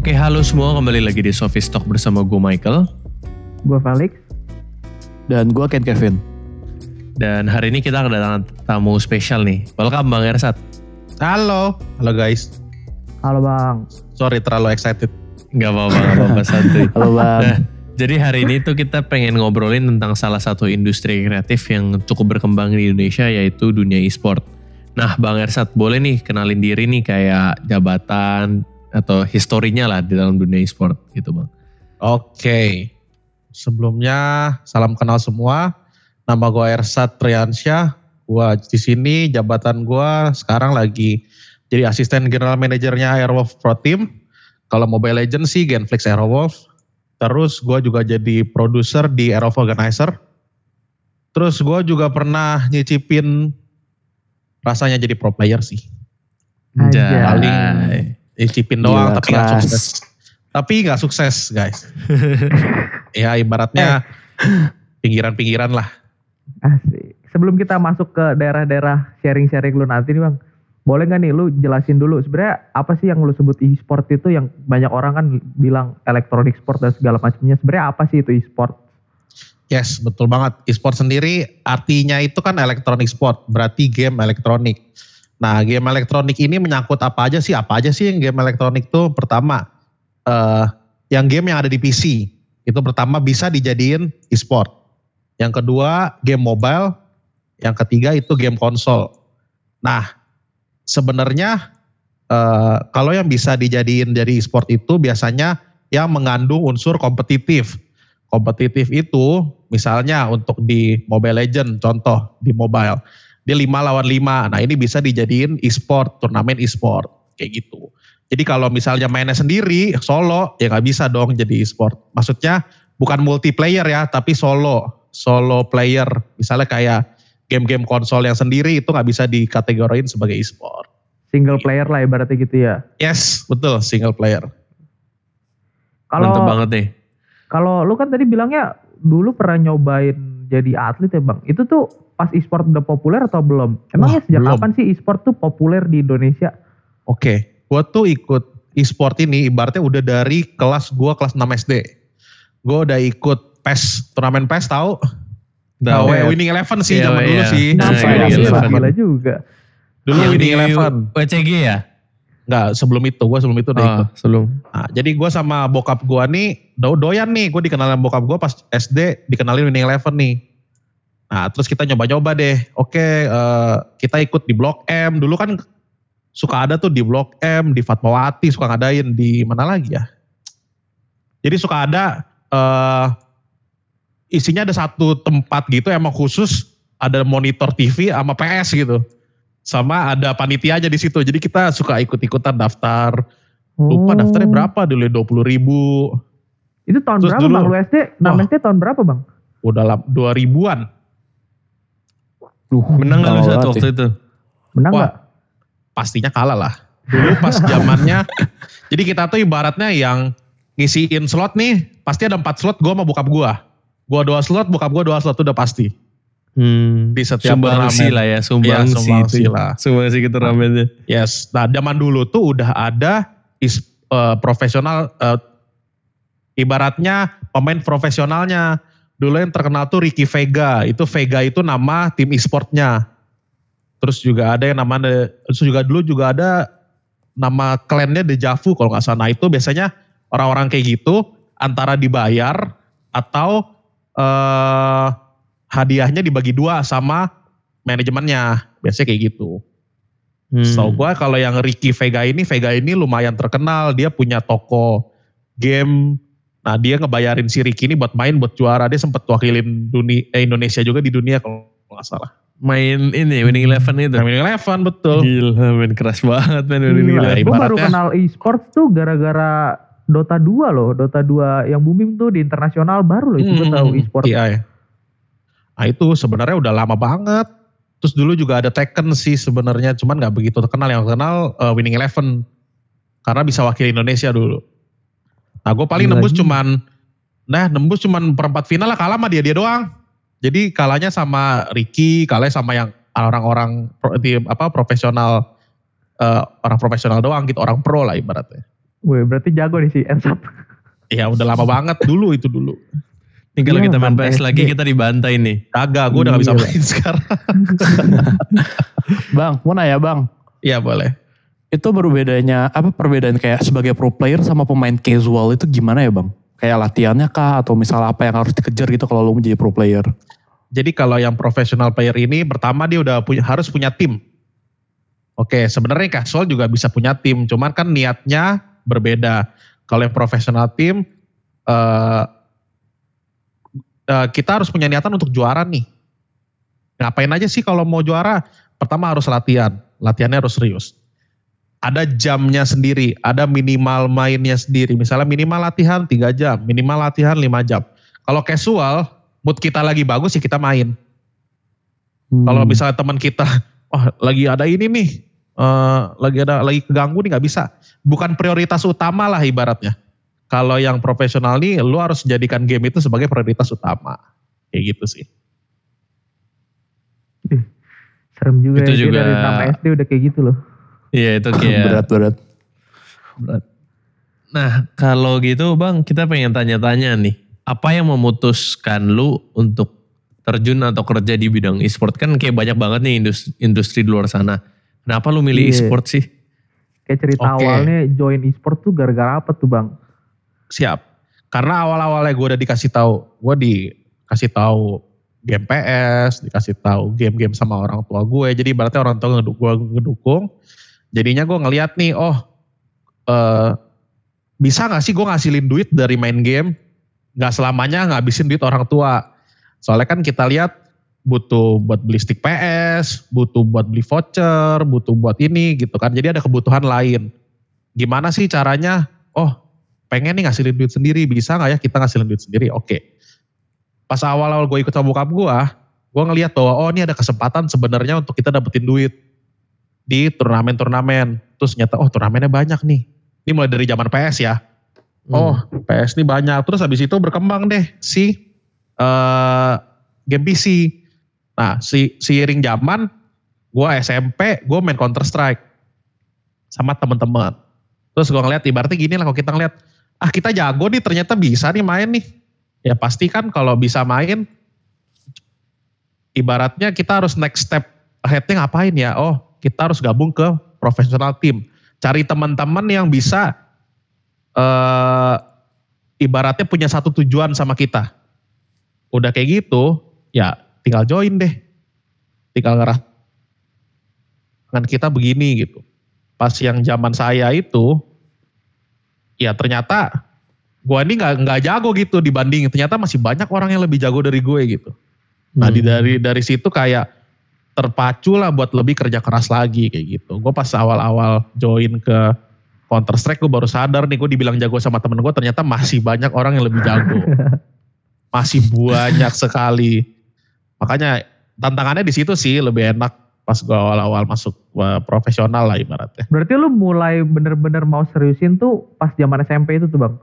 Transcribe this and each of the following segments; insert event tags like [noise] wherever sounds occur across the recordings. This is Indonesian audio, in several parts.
Oke, halo semua. Kembali lagi di Sophie Stock bersama gue Michael. Gue Felix. Dan gue Ken Kevin. Dan hari ini kita kedatangan tamu spesial nih. Welcome Bang Ersat. Halo, halo guys. Halo Bang. Sorry terlalu excited. Gak apa-apa, gak apa-apa santuy. [laughs] Halo Bang. Nah, jadi hari ini tuh kita pengen ngobrolin tentang salah satu industri kreatif yang cukup berkembang di Indonesia yaitu dunia e-sport. Nah Bang Ersat boleh nih kenalin diri nih kayak jabatan atau historinya lah di dalam dunia e-sport gitu Bang. Oke. Sebelumnya salam kenal semua. Nama gue Ersat Triansyah. Gue di sini jabatan gue sekarang lagi jadi asisten general manajernya Airwolf Pro Team. Kalau Mobile Legends sih Genflix Airwolf. Terus gue juga jadi produser di Airwolf Organizer. Terus gue juga pernah nyicipin rasanya jadi pro player sih. Anjay. Paling nyicipin doang Gila, tapi nggak sukses. Tapi nggak sukses guys. [laughs] ya ibaratnya pinggiran-pinggiran lah. Asik. Sebelum kita masuk ke daerah-daerah sharing-sharing lu nanti nih Bang. Boleh gak nih lu jelasin dulu sebenarnya apa sih yang lu sebut e-sport itu yang banyak orang kan bilang elektronik sport dan segala macamnya. Sebenarnya apa sih itu e-sport? Yes, betul banget. E-sport sendiri artinya itu kan elektronik sport, berarti game elektronik. Nah, game elektronik ini menyangkut apa aja sih? Apa aja sih yang game elektronik tuh? Pertama, eh yang game yang ada di PC. Itu pertama bisa dijadiin e-sport. Yang kedua, game mobile. Yang ketiga itu game konsol. Nah, sebenarnya eh kalau yang bisa dijadiin jadi e-sport itu biasanya yang mengandung unsur kompetitif. Kompetitif itu misalnya untuk di Mobile Legend contoh di mobile dia 5 lawan 5. Nah, ini bisa dijadiin e-sport, turnamen e-sport kayak gitu. Jadi kalau misalnya mainnya sendiri solo ya nggak bisa dong jadi e-sport. Maksudnya bukan multiplayer ya, tapi solo, solo player. Misalnya kayak game-game konsol yang sendiri itu nggak bisa dikategoriin sebagai e-sport. Single player lah ibaratnya gitu ya. Yes, betul single player. Kalau Mantep banget nih. kalau lu kan tadi bilangnya dulu pernah nyobain jadi atlet ya Bang. Itu tuh pas e-sport udah populer atau belum? Emangnya Wah, sejak belum. kapan sih e-sport tuh populer di Indonesia? Oke, gua tuh ikut e-sport ini ibaratnya udah dari kelas gua kelas 6 SD. Gua udah ikut PES, turnamen PES tahu? Tahu Tahu ya? Winning Eleven sih Iya, zaman dulu iya. sih. Nah, iya, ya? iya, Gila, juga. Dulu Yang Winning Eleven. WCG ya? Enggak, sebelum itu gua sebelum itu udah Oh, ikut. sebelum. Nah, jadi gua sama bokap gua nih do doyan nih, gua dikenalin bokap gua pas SD dikenalin Winning Eleven nih. Nah, terus kita nyoba-nyoba deh. Oke, eh, kita ikut di Blok M. Dulu kan suka ada tuh di Blok M, di Fatmawati suka ngadain di mana lagi ya? Jadi suka ada eh isinya ada satu tempat gitu emang khusus ada monitor TV sama PS gitu. Sama ada panitianya di situ. Jadi kita suka ikut-ikutan daftar. Lupa Oh. daftarnya berapa dulu ya 20 ribu. Itu tahun Terus berapa dulu- Bang? Lu SD? Wah. 6 SD tahun berapa Bang? Udah lah 2000-an. Duh, Menang gak lu saat waktu itu? Menang Wah. nggak? Pastinya kalah lah. Dulu pas [laughs] zamannya. jadi kita tuh ibaratnya yang ngisiin slot nih. Pasti ada 4 slot gue sama bokap gue. Gue dua slot, bokap gue dua slot udah pasti. Hmm. Di setiap Sumbangsi lah ya, sumbangsi, Iya, sumbangsi itu. lah. Sumbangsi ke turnamennya. Yes. Nah zaman dulu tuh udah ada is, eh, profesional. eh, ibaratnya pemain profesionalnya. Dulu yang terkenal tuh Ricky Vega. Itu Vega itu nama tim e-sportnya. Terus juga ada yang namanya, terus juga dulu juga ada nama klannya Dejavu kalau nggak salah. Nah itu biasanya orang-orang kayak gitu antara dibayar atau eh hadiahnya dibagi dua sama manajemennya. Biasanya kayak gitu. Hmm. So gue kalau yang Ricky Vega ini, Vega ini lumayan terkenal. Dia punya toko game. Nah dia ngebayarin si Ricky ini buat main, buat juara. Dia sempat wakilin dunia, eh, Indonesia juga di dunia kalau nggak salah. Main ini, Winning Eleven itu. Nah, Winning Eleven betul. Gila men, keras banget men Winning Gila, Eleven. gue baru kenal e-sports tuh gara-gara Dota 2 loh. Dota 2 yang booming tuh di internasional baru loh itu gue Hmm, tahu e-sport. Iya ya. Nah itu sebenarnya udah lama banget. Terus dulu juga ada Tekken sih sebenarnya, cuman nggak begitu terkenal. Yang terkenal eh, Winning Eleven karena bisa wakil Indonesia dulu. Nah gue paling Gila nembus cuman, nah nembus cuman perempat final lah kalah sama dia dia doang. Jadi kalahnya sama Ricky, kalahnya sama yang orang-orang pro- di apa profesional eh, orang profesional doang gitu, orang pro lah ibaratnya. Wih, berarti jago nih si Ensat. Ya udah lama banget dulu itu dulu. Ini kalau Iya, kita main PS lagi kita dibantai nih. Kagak, gue udah gak bisa Iya. main sekarang. [laughs] Bang, mau nanya bang. Iya boleh. Itu berbedanya, apa perbedaan kayak sebagai pro player sama pemain casual itu gimana ya bang? Kayak latihannya kah? Atau misal apa yang harus dikejar gitu kalau lo menjadi pro player? Jadi kalau yang professional player ini pertama dia udah punya, harus punya tim. Oke, sebenarnya casual juga bisa punya tim, cuman kan niatnya berbeda. Kalau yang professional tim, eh, eh, kita harus punya niatan untuk juara nih. Ngapain aja sih kalau mau juara? Pertama harus latihan, latihannya harus serius. Ada jamnya sendiri, ada minimal mainnya sendiri. Misalnya minimal latihan 3 jam, minimal latihan 5 jam. Kalau casual, mood kita lagi bagus ya kita main. Hmm. Kalau misalnya teman kita, wah [laughs] lagi ada ini nih, eh, lagi ada lagi keganggu nih nggak bisa. Bukan prioritas utama lah ibaratnya. Kalau yang profesional nih, lu harus jadikan game itu sebagai prioritas utama. Kayak gitu sih. Serem juga Itu ya. juga- dari 6 SD udah kayak gitu loh. Iya itu kayak [laughs] berat-berat. berat. Nah kalau gitu bang kita pengen tanya-tanya nih. Apa yang memutuskan lu untuk terjun atau kerja di bidang e-sport? Kan kayak banyak banget nih industri, industri di luar sana. Kenapa lu milih Iya. e-sport sih? Kayak cerita Oke. awalnya join e-sport tuh gara-gara apa tuh bang? Siap. Karena awal-awalnya gue udah dikasih tahu, gue dikasih tahu game PS, dikasih tahu game-game sama orang tua gue. Jadi berarti orang tua ngeduk, gue ngedukung. Jadinya gue ngeliat nih, oh eh, bisa gak sih gue ngasilin duit dari main game? Gak selamanya ngabisin duit orang tua. Soalnya kan kita lihat butuh buat beli stick PS, butuh buat beli voucher, butuh buat ini gitu kan. Jadi ada kebutuhan lain. Gimana sih caranya? Oh pengen nih ngasilin duit sendiri, bisa nggak ya kita ngasilin duit sendiri? Oke. Pas awal-awal gue ikut sama bokap gue, gue ngeliat bahwa oh ini ada kesempatan sebenarnya untuk kita dapetin duit di turnamen-turnamen. Terus nyata oh turnamennya banyak nih. Ini mulai dari zaman PS ya. Oh PS ini banyak. Terus habis itu berkembang deh si eh game PC. Nah si seiring zaman, gue SMP, gue main Counter Strike sama teman-teman. Terus gue ngeliat ibaratnya gini lah kalau kita ngeliat, ah kita jago nih ternyata bisa nih main nih. Ya pasti kan kalau bisa main, ibaratnya kita harus next step aheadnya ngapain ya? Oh kita harus gabung ke professional team. Cari teman-teman yang bisa eh ibaratnya punya satu tujuan sama kita. Udah kayak gitu, ya tinggal join deh. Tinggal ngerah dengan kita begini gitu. Pas yang zaman saya itu, ya ternyata gua ini nggak nggak jago gitu dibanding ternyata masih banyak orang yang lebih jago dari gue gitu. Nah di dari dari situ kayak terpacu lah buat lebih kerja keras lagi kayak gitu. Gue pas awal-awal join ke Counter Strike gue baru sadar nih gue dibilang jago sama temen gue ternyata masih banyak orang yang lebih jago. [laughs] masih banyak sekali. Makanya tantangannya di situ sih lebih enak pas gue awal-awal masuk uh, profesional lah ibaratnya. Berarti lu mulai bener-bener mau seriusin tuh pas zaman SMP itu tuh bang?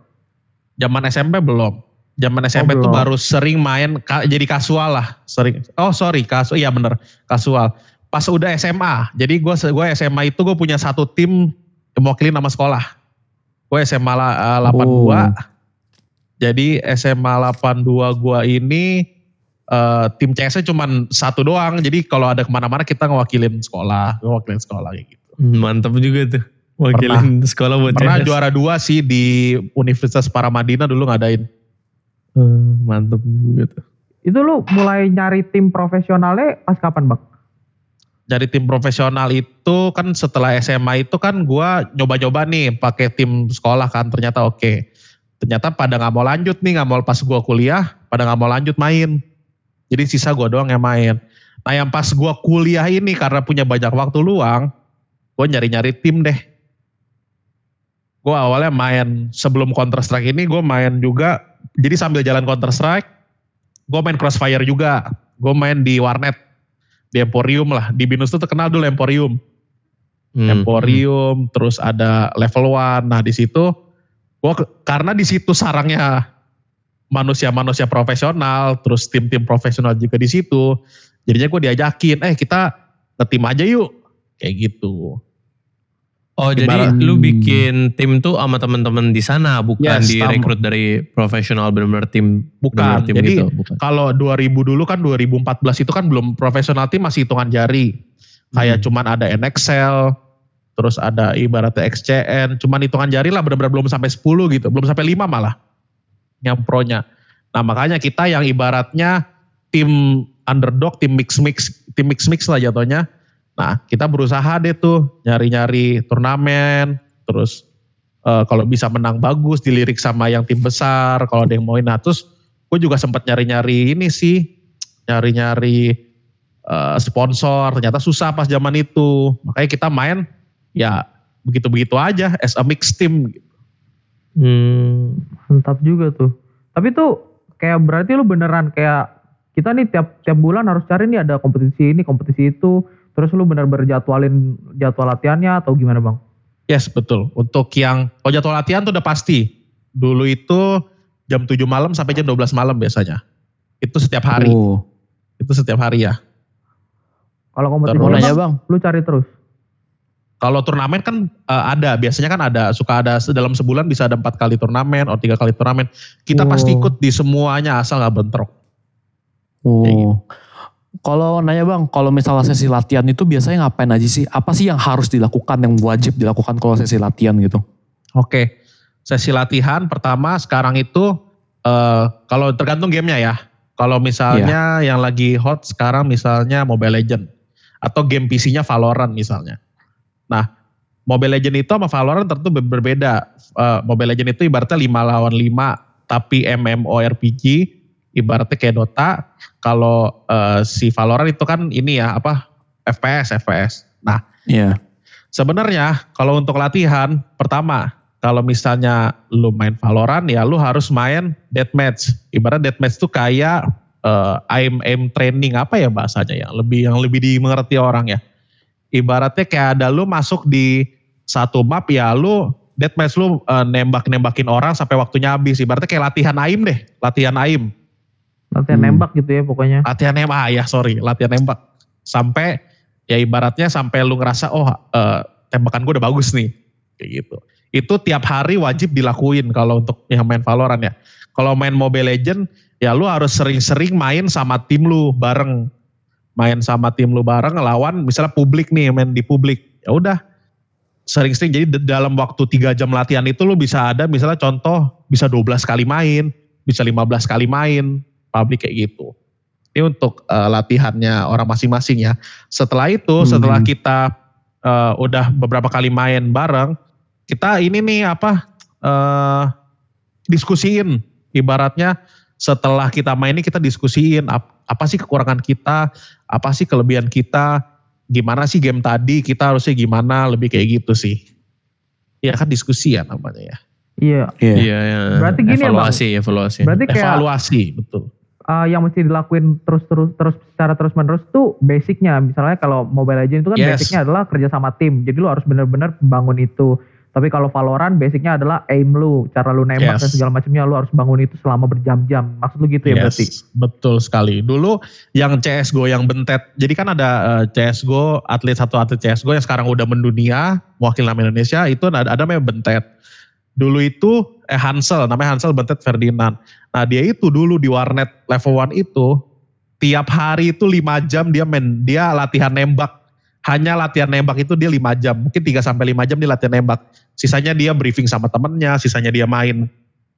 Zaman SMP belum. Zaman SMP tuh belum. baru sering main ka- jadi kasual lah, sering. Oh sorry, kasu iya bener kasual. Pas udah SMA, jadi gue gue SMA itu gue punya satu tim mewakili nama sekolah. Gue SMA eh, 82. Oh. Jadi SMA 82 gue ini eh, tim CS-nya cuma satu doang. Jadi kalau ada ke mana-mana kita ngewakilin sekolah, ngewakilin sekolah kayak gitu. Hmm, Mantap juga tuh. Wakilin sekolah buat Pernah CS. juara dua sih di Universitas Paramadina dulu ngadain. Hmm, Mantap juga tuh. Itu lu mulai nyari tim profesionalnya pas kapan bang? dari tim profesional itu kan setelah SMA itu kan gua nyoba-nyoba nih pakai tim sekolah kan ternyata oke. Ternyata pada nggak mau lanjut nih nggak mau pas gua kuliah pada nggak mau lanjut main. Jadi sisa gua doang yang main. Nah yang pas gua kuliah ini karena punya banyak waktu luang, gua nyari-nyari tim deh. Gua awalnya main sebelum Counter Strike ini gua main juga. Jadi sambil jalan Counter Strike, gua main Crossfire juga. Gua main di warnet di Emporium lah. Di Binus itu terkenal dulu Emporium. Hmm. Emporium, terus ada level one. Nah di situ, gua ke- karena di situ sarangnya manusia-manusia profesional, terus tim-tim profesional juga di situ. Jadinya gue diajakin, eh kita ngetim aja yuk, kayak gitu. Oh jadi lu bikin tim tuh sama teman-teman di sana bukan Yes, direkrut dari profesional benar-benar tim Bukan. benar-benar tim Jadi, gitu. Kalau 2000 dulu kan 2014 itu kan belum profesional tim masih hitungan jari. Kayak cuman ada NXL, terus ada ibaratnya XCN, cuman hitungan jari lah benar-benar belum sampai 10 gitu, belum sampai 5 malah yang pro-nya. Nah makanya kita yang ibaratnya tim underdog, tim mix-mix, tim mix-mix lah jatuhnya. Nah kita berusaha deh tuh nyari-nyari turnamen, terus eh, kalau bisa menang bagus dilirik sama yang tim besar, kalau ada yang mau nah terus gue juga sempat nyari-nyari ini sih, nyari-nyari eh, sponsor, ternyata susah pas zaman itu. Makanya kita main ya begitu-begitu aja as a mix team. Hmm, Mantap juga tuh. Tapi tuh kayak berarti lu beneran kayak kita nih tiap tiap bulan harus cari nih ada kompetisi ini, kompetisi itu. Terus lu bener-bener jadwalin jadwal latihannya atau gimana bang? Yes betul. Untuk yang kalau jadwal latihan tuh udah pasti. Dulu itu jam 7 malam sampai jam 12 malam biasanya. Itu setiap hari. Oh. Itu setiap hari ya. Kalau kompetisi Terus- bang, lu cari terus. Kalau turnamen kan eh, ada, biasanya kan ada, suka ada dalam sebulan bisa ada empat kali turnamen atau tiga kali turnamen. Kita Oh. pasti ikut di semuanya asal nggak bentrok. Kayak gitu. Oh. Kalau nanya bang, kalau misalnya sesi latihan itu biasanya ngapain aja sih? Apa sih yang harus dilakukan, yang wajib dilakukan kalau sesi latihan gitu? Oke, sesi latihan pertama sekarang itu eh, kalau tergantung gamenya ya. Kalau misalnya yang lagi hot sekarang misalnya Mobile Legend atau game PC-nya Valorant misalnya. Nah, Mobile Legend itu sama Valorant tentu ber- berbeda. Eh, Mobile Legend itu ibaratnya 5 lawan 5 tapi MMORPG ibaratnya kayak Dota. Kalau eh, si Valorant itu kan ini ya apa FPS FPS. Nah, Iya. Sebenarnya kalau untuk latihan, pertama kalau misalnya lu main Valorant ya lu harus main deathmatch. Ibarat deathmatch tuh kayak eh, aim aim training apa ya bahasanya ya, lebih yang lebih dimengerti orang ya. Ibaratnya kayak ada lu masuk di satu map ya lu deathmatch lu eh, nembak-nembakin orang sampai waktunya habis. Ibaratnya kayak latihan aim deh, latihan aim. Latihan Hmm. nembak gitu ya pokoknya. Latihan nembak, ah ya sorry, latihan nembak. Sampai ya ibaratnya sampai lu ngerasa oh eh, tembakan gue udah bagus nih. Kayak gitu. Itu tiap hari wajib dilakuin kalau untuk yang main Valorant ya. Kalau main Mobile Legend ya lu harus sering-sering main sama tim lu bareng. Main sama tim lu bareng lawan misalnya publik nih main di publik. Ya udah sering-sering jadi dalam waktu 3 jam latihan itu lu bisa ada misalnya contoh bisa 12 kali main, bisa 15 kali main, publik kayak gitu. Ini untuk eh, latihannya orang masing-masing ya. Setelah itu, Hmm. setelah kita eh, udah beberapa kali main bareng, kita ini nih apa eh diskusiin. Ibaratnya setelah kita main ini kita diskusiin ap- apa sih kekurangan kita, apa sih kelebihan kita, gimana sih game tadi, kita harusnya gimana, lebih kayak gitu sih. Ya kan diskusi ya namanya ya. Iya. Iya. iya, iya. Berarti gini ya, Bang? evaluasi, evaluasi. Berarti kayak Evaluasi, betul. uh, yang mesti dilakuin terus terus terus secara terus menerus tuh basicnya. Misalnya kalau Mobile Legends itu kan Yes. basicnya adalah kerja sama tim. Jadi lu harus bener-bener bangun itu. Tapi kalau Valorant basicnya adalah aim lu, cara lu nembak Yes. dan segala macamnya lu harus bangun itu selama berjam-jam. Maksud lu gitu ya berarti? betul sekali. Dulu yang CSGO yang bentet, jadi kan ada eh, CSGO, atlet satu atlet CSGO yang sekarang udah mendunia, mewakili nama Indonesia, itu ada, ada namanya bentet. Dulu itu eh Hansel, namanya Hansel Bentet Ferdinand. Nah dia itu dulu di warnet level 1 itu, tiap hari itu 5 jam dia main, dia latihan nembak. Hanya latihan nembak itu dia 5 jam, mungkin 3 sampai 5 jam dia latihan nembak. Sisanya dia briefing sama temennya, sisanya dia main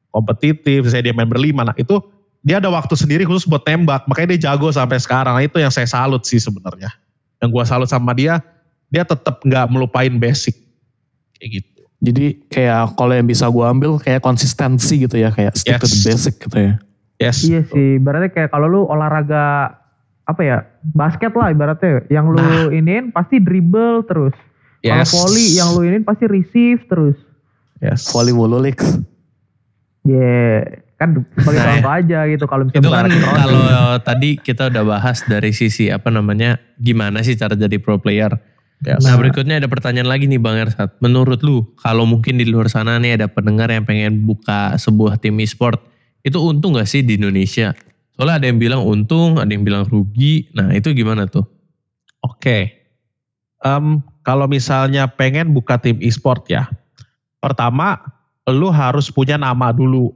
kompetitif, sisanya dia main berlima. Nah itu dia ada waktu sendiri khusus buat tembak, makanya dia jago sampai sekarang. Nah, itu yang saya salut sih sebenarnya. Yang gua salut sama dia, dia tetap nggak melupain basic kayak gitu. Jadi kayak kalau yang bisa gue ambil kayak konsistensi gitu ya, kayak stick to the Yes. basic gitu ya. Yes. Iya sih. Berarti kayak kalau lu olahraga apa ya basket lah ibaratnya. Yang lu Nah. iniin pasti dribble terus. Kalau Yes. volley yang lu iniin pasti receive terus. Yes. Volley mulu. Ya kan sebagai Nah, contoh aja gitu kalau misalnya Itu kan kalau tadi kita udah bahas dari sisi apa namanya, gimana sih cara jadi pro player. Yes. Nah berikutnya ada pertanyaan lagi nih Bang Ersat. Menurut lu, kalau mungkin di luar sana nih ada pendengar yang pengen buka sebuah tim e-sport, itu untung gak sih di Indonesia? Soalnya ada yang bilang untung, ada yang bilang rugi. Nah itu gimana tuh? Oke. Em, kalau misalnya pengen buka tim e-sport ya, pertama lu harus punya nama dulu.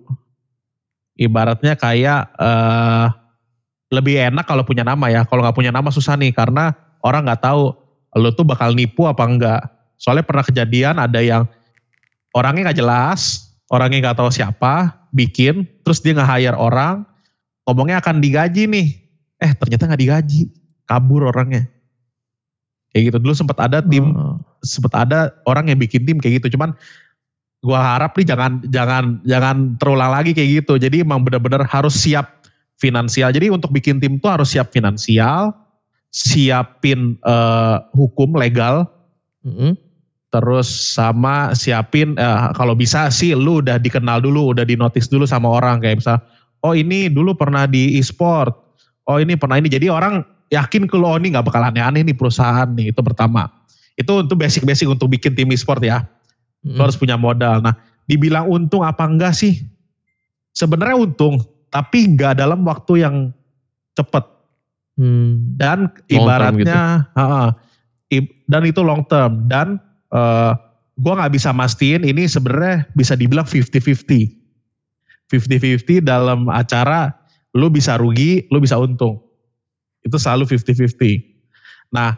Ibaratnya kayak eh, lebih enak kalau punya nama ya. Kalau nggak punya nama susah nih karena orang nggak tahu lu tuh bakal nipu apa enggak. Soalnya pernah kejadian ada yang orangnya nggak jelas, orangnya nggak tahu siapa, bikin, terus dia nggak hire orang, ngomongnya akan digaji nih. Eh ternyata nggak digaji, kabur orangnya. Kayak gitu dulu sempat ada tim Oh. sempat ada orang yang bikin tim kayak gitu cuman gua harap nih jangan jangan jangan terulang lagi kayak gitu jadi emang benar-benar harus siap finansial jadi untuk bikin tim tuh harus siap finansial siapin eh, hukum legal Mm-mm. terus sama siapin eh, kalau bisa sih lu udah dikenal dulu udah dinotis dulu sama orang kayak misal oh ini dulu pernah di e-sport oh ini pernah ini jadi orang yakin kalau oh, ini nggak bakal aneh-aneh nih perusahaan nih itu pertama itu untuk basic-basic untuk bikin tim e-sport ya Mm-mm. Lu harus punya modal. Nah, dibilang untung apa enggak sih? Sebenarnya untung, tapi enggak dalam waktu yang cepat. Hmm. Dan ibaratnya, ha-ha, i- dan itu long term. Dan eh, gua nggak bisa mastiin ini sebenarnya bisa dibilang 50-50. 50-50 dalam acara lu bisa rugi, lu bisa untung. Itu selalu 50-50. Nah,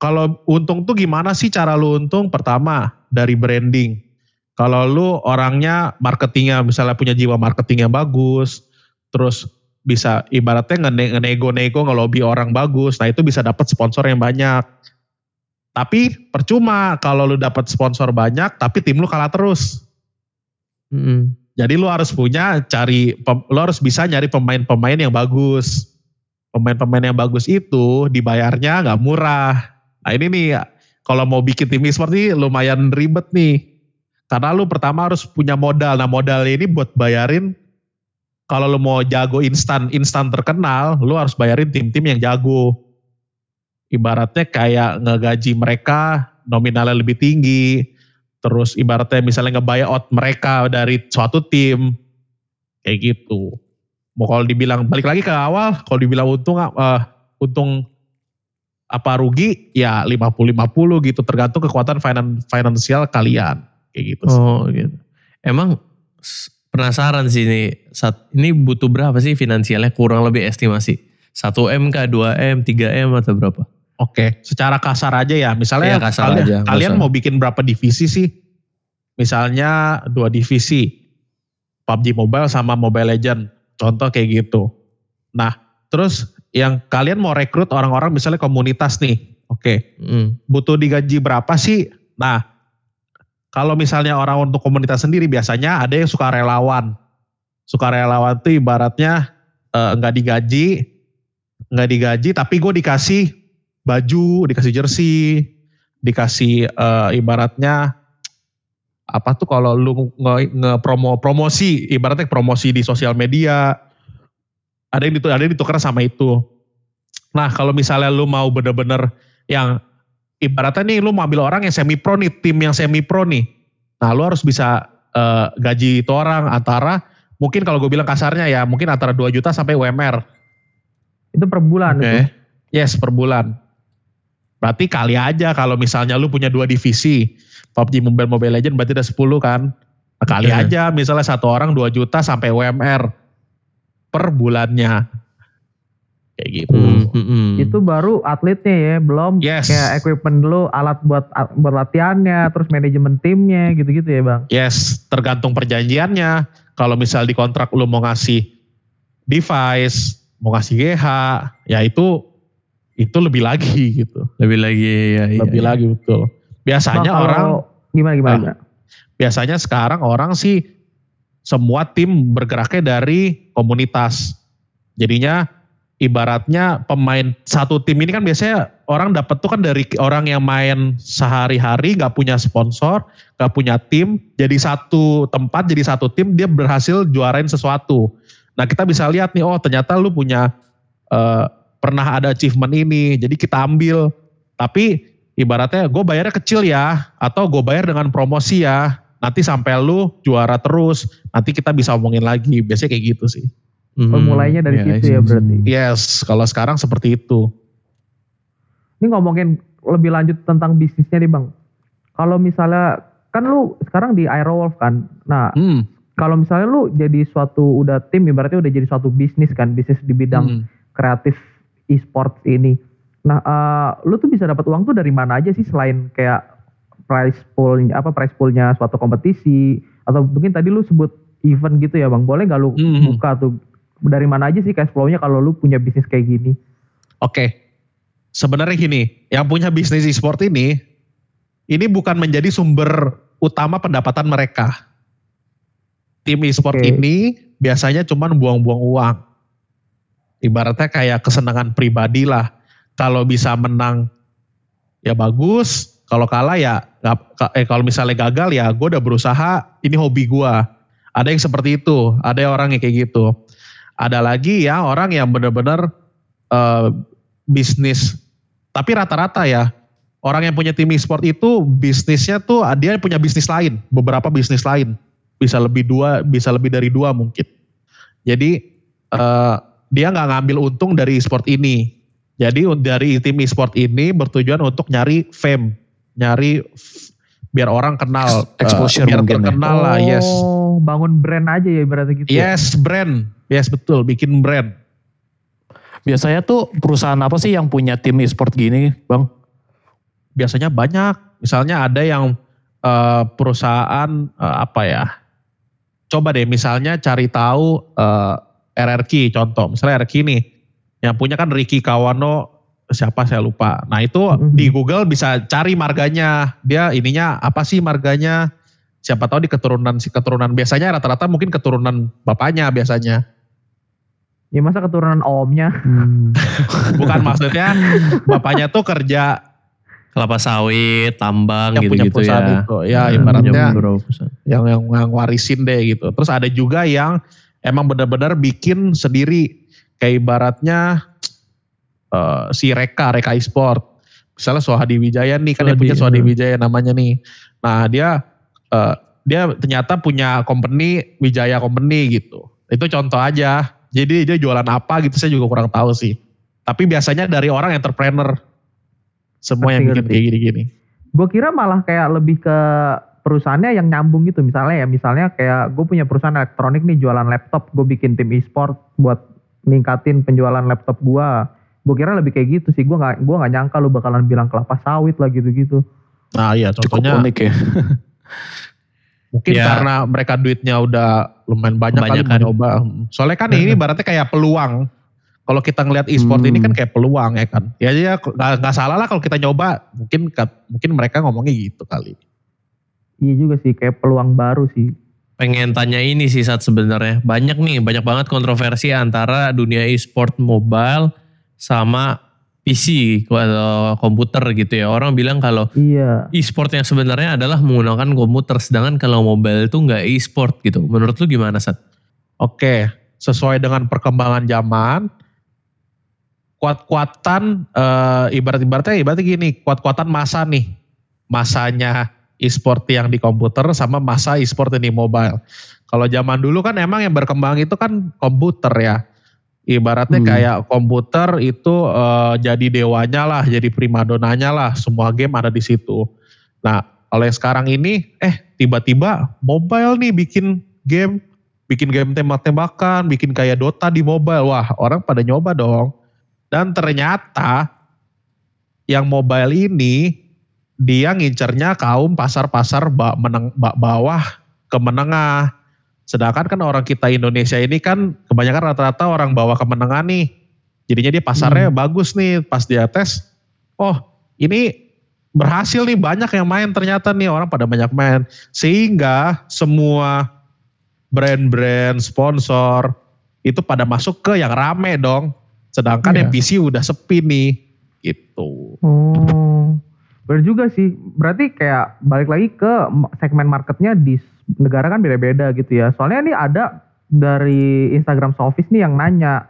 kalau untung tuh gimana sih cara lu untung? Pertama, dari branding. Kalau lu orangnya marketingnya misalnya punya jiwa marketing yang bagus, terus bisa ibaratnya ngene- ngenego-nego ngelobi orang bagus, nah itu bisa dapat sponsor yang banyak. Tapi percuma kalau lu dapat sponsor banyak, tapi tim lu kalah terus. Mm-mm. Jadi lu harus punya cari, pem- lu harus bisa nyari pemain-pemain yang bagus. Pemain-pemain yang bagus itu dibayarnya nggak murah. Nah ini nih, kalau mau bikin tim e-sport ini lumayan ribet nih. Karena lu pertama harus punya modal. Nah modal ini buat bayarin, kalau lu mau jago instan, instan terkenal, lu harus bayarin tim-tim yang jago. Ibaratnya kayak ngegaji mereka nominalnya lebih tinggi, terus ibaratnya misalnya nge-buyout mereka dari suatu tim kayak gitu. Mau kalau dibilang balik lagi ke awal, kalau dibilang untung eh, untung apa rugi ya 50-50 gitu tergantung kekuatan finan- finansial kalian kayak gitu. sih. Oh gitu. Emang penasaran sih ini saat ini butuh berapa sih finansialnya kurang lebih estimasi 1 m kah 2 m 3 m atau berapa? Oke, secara kasar aja ya. Misalnya Iya, kasar kalian, aja, kalian mau bikin berapa divisi sih? Misalnya dua divisi, PUBG Mobile sama Mobile Legend. Contoh kayak gitu. Nah, terus yang kalian mau rekrut orang-orang misalnya komunitas nih. Oke, Mm. butuh digaji berapa sih? Nah, kalau misalnya orang untuk komunitas sendiri biasanya ada yang suka relawan. Suka relawan tuh ibaratnya eh, nggak digaji, nggak digaji, tapi gue dikasih baju, dikasih jersey, dikasih eh, ibaratnya apa tuh kalau lu nge, nge-promo promosi, ibaratnya promosi di sosial media, ada yang itu ada yang ditukar sama itu. Nah kalau misalnya lu mau bener-bener yang ibaratnya nih lu mau ambil orang yang semi pro nih, tim yang semi pro nih. Nah lu harus bisa eh, gaji itu orang antara mungkin kalau gue bilang kasarnya ya mungkin antara 2 juta sampai UMR. Itu per bulan Oke. itu. Yes per bulan. Berarti kali aja kalau misalnya lu punya dua divisi. PUBG Mobile Mobile Legend berarti ada 10 kan. Nah, kali Oke. aja misalnya satu orang 2 juta sampai UMR per bulannya. Kayak gitu. Mm, mm, mm. Itu baru atletnya ya, belum Yes. kayak equipment dulu, alat buat buat latihannya, terus manajemen timnya gitu-gitu ya bang. Yes, tergantung perjanjiannya. Kalau misal di kontrak lu mau ngasih device, mau ngasih GH, ya itu itu lebih lagi gitu. Lebih lagi ya. iya, lebih iya. lagi betul. Biasanya kalau- orang gimana gimana? Ah. gimana? biasanya sekarang orang sih semua tim bergeraknya dari komunitas. Jadinya ibaratnya pemain satu tim ini kan biasanya orang dapat tuh kan dari orang yang main sehari-hari nggak punya sponsor, nggak punya tim, jadi satu tempat jadi satu tim dia berhasil juarain sesuatu. Nah kita bisa lihat nih oh ternyata lu punya eh, pernah ada achievement ini, jadi kita ambil. Tapi ibaratnya gue bayarnya kecil ya, atau gue bayar dengan promosi ya. Nanti sampai lu juara terus, nanti kita bisa omongin lagi. Biasanya kayak gitu sih. Mm, Oh, mulainya dari iya, situ iya. ya berarti. Yes, kalau sekarang seperti itu. Ini ngomongin lebih lanjut tentang bisnisnya nih bang. Kalau misalnya kan lu sekarang di Aerowolf kan. Nah Hmm. kalau misalnya lu jadi suatu udah tim ibaratnya udah jadi suatu bisnis kan, bisnis di bidang Hmm. kreatif e-sports ini. Nah, eh, lu tuh bisa dapat uang tuh dari mana aja sih selain kayak prize poolnya apa prize poolnya suatu kompetisi atau mungkin tadi lu sebut event gitu ya bang boleh nggak lu Hmm. buka tuh dari mana aja sih cash flow-nya kalau lu punya bisnis kayak gini Oke. Sebenarnya gini, yang punya bisnis e-sport ini, ini bukan menjadi sumber utama pendapatan mereka. Tim e-sport Oke. ini biasanya cuman buang-buang uang. Ibaratnya kayak kesenangan pribadi lah. Kalau bisa menang, ya bagus. Kalau kalah ya, eh kalau misalnya gagal ya gue udah berusaha, ini hobi gue. Ada yang seperti itu, ada orang yang kayak gitu. Ada lagi ya orang yang benar-benar eh, bisnis. Tapi rata-rata ya orang yang punya tim e-sport itu bisnisnya tuh dia punya bisnis lain, beberapa bisnis lain. Bisa lebih dua, bisa lebih dari dua mungkin. Jadi eh, dia nggak ngambil untung dari e-sport ini. Jadi dari tim e-sport ini bertujuan untuk nyari fame, nyari biar orang kenal, eh, Exposure biar mungkin ya. terkenal lah, yes. Oh, bangun brand aja ya ibaratnya gitu ya? Yes, brand. Yes, betul. Bikin brand. Biasanya tuh perusahaan apa sih yang punya tim e-sport gini, Bang? Biasanya banyak. Misalnya ada yang eh, perusahaan eh, apa ya? Coba deh misalnya cari tahu eh, RRQ contoh. Misalnya RRQ nih. Yang punya kan Ricky Kawano siapa saya lupa. Nah itu Mhm. di Google bisa cari marganya. Dia ininya apa sih marganya? Siapa tahu di keturunan si keturunan biasanya rata-rata mungkin keturunan bapaknya biasanya. Ya masa keturunan omnya? [laughs] Bukan maksudnya bapaknya tuh kerja Kelapa sawit, tambang yang punya gitu-gitu ya. itu. Ya Hmm, ibaratnya yang, yang yang warisin deh gitu. Terus ada juga yang emang benar-benar bikin sendiri. Kayak ibaratnya eh, si Reka, Reka e-sport. Misalnya Sohadi Wijaya nih kan Sohadi, punya Sohadi hmm. Wijaya namanya nih. Nah dia eh, dia ternyata punya company Wijaya Company gitu. Itu contoh aja. Jadi dia jualan apa gitu saya juga kurang tahu sih. Tapi biasanya dari orang entrepreneur. Semua yang bikin kayak gini-gini. Gue kira malah kayak lebih ke perusahaannya yang nyambung gitu. Misalnya ya, misalnya kayak gue punya perusahaan elektronik nih jualan laptop, gue bikin tim e-sport buat ningkatin penjualan laptop gue. Gue kira lebih kayak gitu sih. Gue nggak gua nggak nyangka lu bakalan bilang kelapa sawit lah gitu-gitu. Nah iya Cukup contohnya unik ya. Mungkin Ya. karena mereka duitnya udah lumayan banyak kali mencoba. Soalnya kan ini ibaratnya kayak peluang. Kalau kita ngelihat e-sport ini kan Hmm. kayak peluang ya kan. Ya ya nggak nggak salah lah kalau kita nyoba. Mungkin mungkin mereka ngomongnya gitu kali. Iya juga sih kayak peluang baru sih. Pengen tanya ini sih saat sebenarnya. Banyak nih, banyak banget kontroversi antara dunia e-sport mobile sama PC atau komputer gitu ya. Orang bilang kalau Iya. e-sport yang sebenarnya adalah menggunakan komputer, sedangkan kalau mobile itu nggak e-sport gitu. Menurut lu gimana Sat? Oke, sesuai dengan perkembangan zaman, kuat-kuatan eh, ibarat-ibaratnya ibaratnya gini, kuat-kuatan masa nih, masanya e-sport yang di komputer sama masa e-sport yang di mobile. Kalau zaman dulu kan emang yang berkembang itu kan komputer ya. Ibaratnya Hmm. kayak komputer itu eh, jadi dewanya lah, jadi primadonanya lah, semua game ada di situ. Nah, oleh sekarang ini, eh tiba-tiba mobile nih bikin game, bikin game tembak-tembakan, bikin kayak Dota di mobile. Wah, orang pada nyoba dong. Dan ternyata yang mobile ini dia ngincernya kaum pasar-pasar meneng- ba- bawah ke menengah. Sedangkan kan orang kita Indonesia ini kan kebanyakan rata-rata orang bawah ke menengah nih. Jadinya dia pasarnya bagus nih pas dia tes. Oh ini berhasil nih banyak yang main ternyata nih orang pada banyak main. Sehingga semua brand-brand sponsor itu pada masuk ke yang rame dong. Sedangkan Iya. yang PC udah sepi nih gitu. Oh, benar juga sih. Berarti kayak balik lagi ke segmen marketnya di negara kan beda-beda gitu ya. Soalnya ini ada dari Instagram Office nih yang nanya.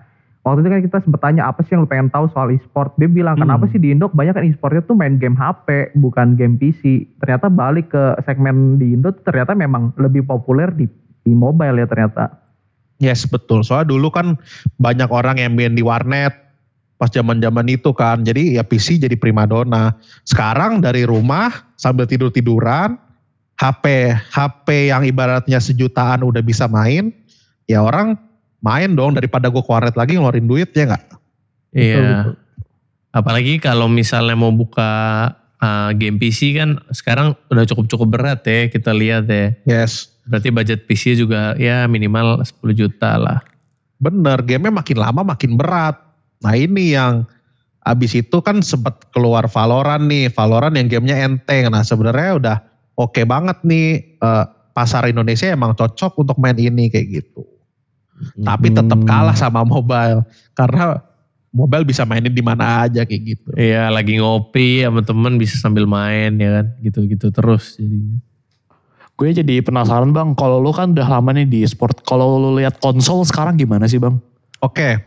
Waktu itu kan kita sempet tanya apa sih yang lu pengen tahu soal e-sport. Dia bilang kenapa Hmm. sih di Indo banyak kan e-sportnya tuh main game HP bukan game PC. Ternyata balik ke segmen di Indo tuh ternyata memang lebih populer di, di mobile ya ternyata. Yes betul. Soalnya dulu kan banyak orang yang main di warnet. Pas zaman-zaman itu kan. Jadi ya PC jadi primadona. Sekarang dari rumah sambil tidur-tiduran, HP HP yang ibaratnya sejutaan udah bisa main, ya orang main dong daripada gue kuaret lagi ngeluarin duit ya nggak? Iya. betul. Apalagi kalau misalnya mau buka uh, game PC kan sekarang udah cukup-cukup berat ya kita lihat ya. Yes. Berarti budget PC juga ya minimal 10 juta lah. Bener, gamenya makin lama makin berat. Nah ini yang abis itu kan sempat keluar Valorant nih, Valorant yang gamenya enteng. Nah sebenarnya udah oke banget nih eh, pasar Indonesia emang cocok untuk main ini kayak gitu. Tapi tetap Hmm. kalah sama mobile karena mobile bisa mainin di mana aja kayak gitu. Iya lagi ngopi sama temen bisa sambil main ya kan. Gitu-gitu terus jadinya. Gue jadi penasaran bang, kalau lu kan udah lama nih di sport, kalau lu lihat konsol sekarang gimana sih bang? Oke,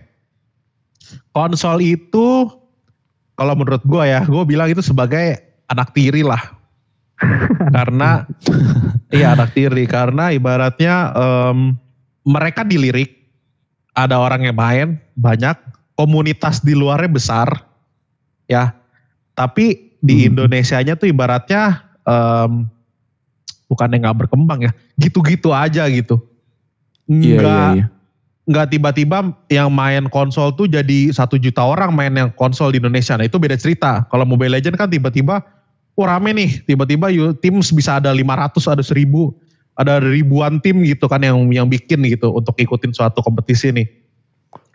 konsol itu kalau menurut gue ya, gue bilang itu sebagai anak tiri lah. [laughs] karena iya anak tiri karena ibaratnya em, mereka dilirik, ada orang yang main banyak, komunitas di luarnya besar, ya. Tapi di Hmm. Indonesianya tuh ibaratnya em, bukannya nggak berkembang ya, gitu-gitu aja gitu. Iya, Nggak iya, iya. Nggak tiba-tiba yang main konsol tuh jadi satu juta orang main yang konsol di Indonesia. Nah itu beda cerita. Kalau Mobile Legend kan tiba-tiba, wah rame nih. Tiba-tiba tim bisa ada 500, ada 1000, ada ribuan tim gitu kan yang yang bikin gitu untuk ikutin suatu kompetisi nih.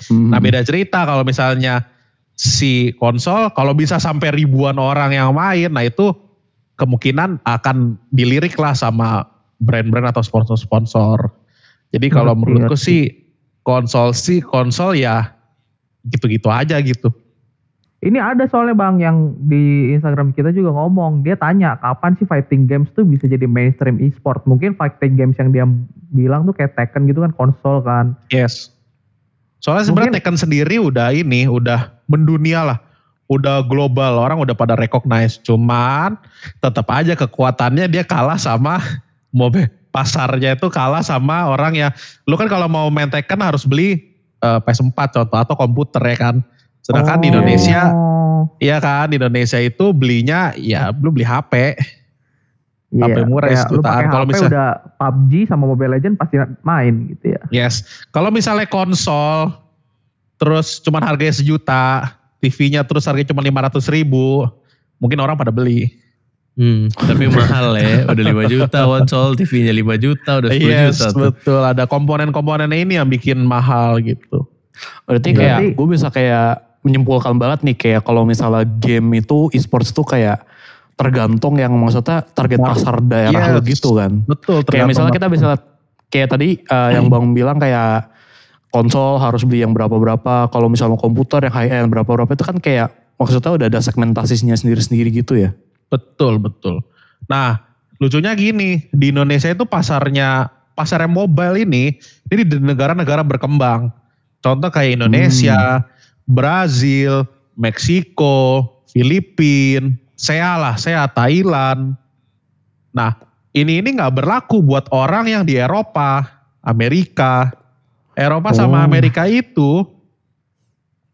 Hmm. Nah beda cerita kalau misalnya si konsol, kalau bisa sampai ribuan orang yang main, nah itu kemungkinan akan dilirik lah sama brand-brand atau sponsor-sponsor. Jadi kalau menurutku sih konsol sih konsol ya gitu-gitu aja gitu. Ini ada soalnya bang yang di Instagram kita juga ngomong, dia tanya kapan sih fighting games tuh bisa jadi mainstream e-sport. Mungkin fighting games yang dia bilang tuh kayak Tekken gitu kan konsol kan. Yes. Soalnya sebenarnya Tekken sendiri udah ini, udah mendunia lah. Udah global, orang udah pada recognize. Cuman tetap aja kekuatannya dia kalah sama [laughs] mobil. Pasarnya itu kalah sama orang yang, lu kan kalau mau main Tekken harus beli eh, PS4 contoh atau komputer ya kan. Sedangkan di Oh. Indonesia, iya kan di Indonesia itu belinya ya lu beli HP. HP murah kayak lu sejutaan. pakai Kalau HP misal- udah PUBG sama Mobile Legend pasti main gitu ya. Yes. Kalau misalnya konsol, terus cuman harganya sejuta, TV-nya terus harganya cuma 500 ribu, mungkin orang pada beli. Hmm, tapi [laughs] mahal ya. Udah 5 juta konsol, TV-nya 5 juta, udah 10 Yes, juta tuh. betul. Ada komponen-komponennya ini yang bikin mahal gitu. Berarti Berarti- kayak gue bisa kayak menyimpulkan banget nih kayak kalau misalnya game itu e-sports itu kayak tergantung yang maksudnya target Mar- pasar daerah Yes. lo gitu kan. Betul. Kayak misalnya kita bisa kayak tadi eh, yang. Bang bilang kayak konsol harus beli yang berapa-berapa, kalau misalnya komputer yang high end berapa-berapa itu kan kayak maksudnya udah ada segmentasinya sendiri-sendiri gitu ya. Betul, betul. Nah, lucunya gini, di Indonesia itu pasarnya pasarnya mobile ini ini di negara-negara berkembang. Contoh kayak Indonesia, Brazil, Meksiko, Filipina, SEA lah, SEA Thailand. Nah, ini ini nggak berlaku buat orang yang di Eropa, Amerika. Eropa sama Oh. Amerika itu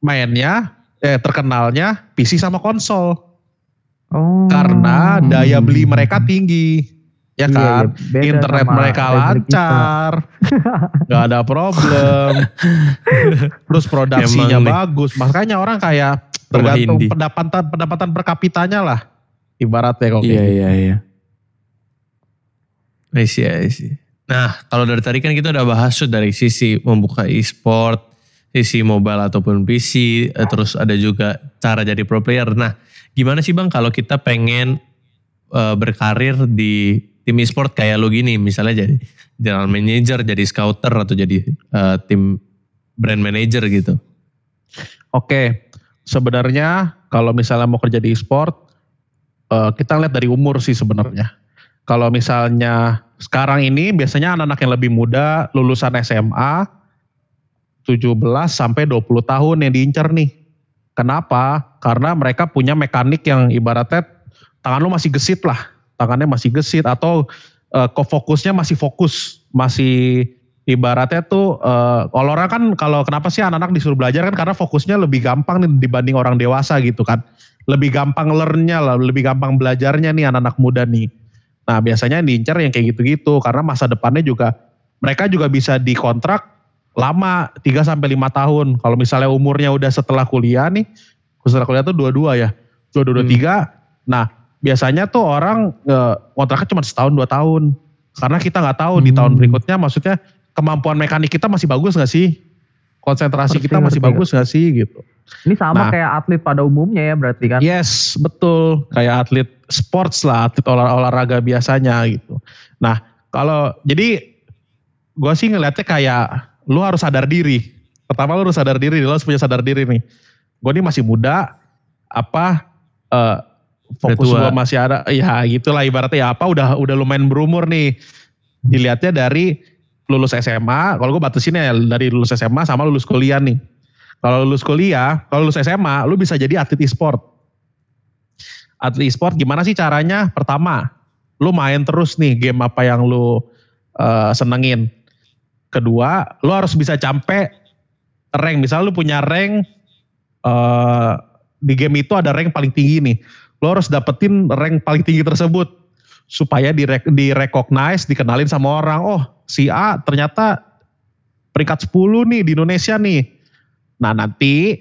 mainnya eh terkenalnya PC sama konsol Oh. karena daya beli Hmm. mereka tinggi ya Iya, kan iya, beda internet sama mereka lancar [laughs] nggak ada problem terus produksinya Emang nih. bagus makanya orang kayak tergantung pendapatan pendapatan per kapitanya lah ibaratnya kalau Iya kayak gitu. iya iya. I see, I see. Nah, kalau dari tadi kan kita udah bahas tuh dari sisi membuka e-sport, sisi mobile ataupun PC, eh, terus ada juga cara jadi pro player. Nah, gimana sih Bang kalau kita pengen eh, berkarir di tim e-sport kayak lo gini, misalnya jadi general manager, jadi scouter atau jadi eh, tim brand manager gitu. Oke, sebenarnya kalau misalnya mau kerja di e-sport, eh, kita lihat dari umur sih sebenarnya. Kalau misalnya sekarang ini biasanya anak-anak yang lebih muda lulusan SMA 17 sampai 20 tahun yang diincar nih. Kenapa? Karena mereka punya mekanik yang ibaratnya tangan lu masih gesit lah. Tangannya masih gesit atau eh, kok fokusnya masih fokus, masih ibaratnya tuh uh, kalau orang kan kalau kenapa sih anak-anak disuruh belajar kan karena fokusnya lebih gampang nih dibanding orang dewasa gitu kan. Lebih gampang learn-nya lah, lebih gampang belajarnya nih anak-anak muda nih. Nah biasanya diincar yang kayak gitu-gitu karena masa depannya juga mereka juga bisa dikontrak lama 3 sampai 5 tahun. Kalau misalnya umurnya udah setelah kuliah nih, setelah kuliah tuh dua-dua ya. Dua-dua hmm. tiga. Nah, biasanya tuh orang eh, kontraknya cuma setahun dua tahun. Karena kita nggak tahu hmm. di tahun berikutnya maksudnya kemampuan mekanik kita masih bagus nggak sih? Konsentrasi kita masih bagus nggak sih gitu. Ini sama nah, kayak atlet pada umumnya ya berarti kan? Yes, betul. Kayak atlet sports lah, atlet olah, olahraga biasanya gitu. Nah, kalau jadi gue sih ngeliatnya kayak lu harus sadar diri. Pertama lu harus sadar diri, lu harus punya sadar diri nih. Gue ini masih muda, apa uh, fokus gue masih ada, ya gitulah ibaratnya ya apa udah udah lumayan berumur nih. Dilihatnya dari lulus SMA, kalau gue batasin ya dari lulus SMA sama lulus kuliah nih kalau lulus kuliah, kalau lulus SMA, lu bisa jadi atlet e-sport. Atlet e-sport gimana sih caranya? Pertama, lu main terus nih game apa yang lu uh, senengin. Kedua, lu harus bisa campe rank. Misal lu punya rank uh, di game itu ada rank paling tinggi nih. Lu harus dapetin rank paling tinggi tersebut supaya di recognize, dikenalin sama orang. Oh, si A ternyata peringkat 10 nih di Indonesia nih Nah nanti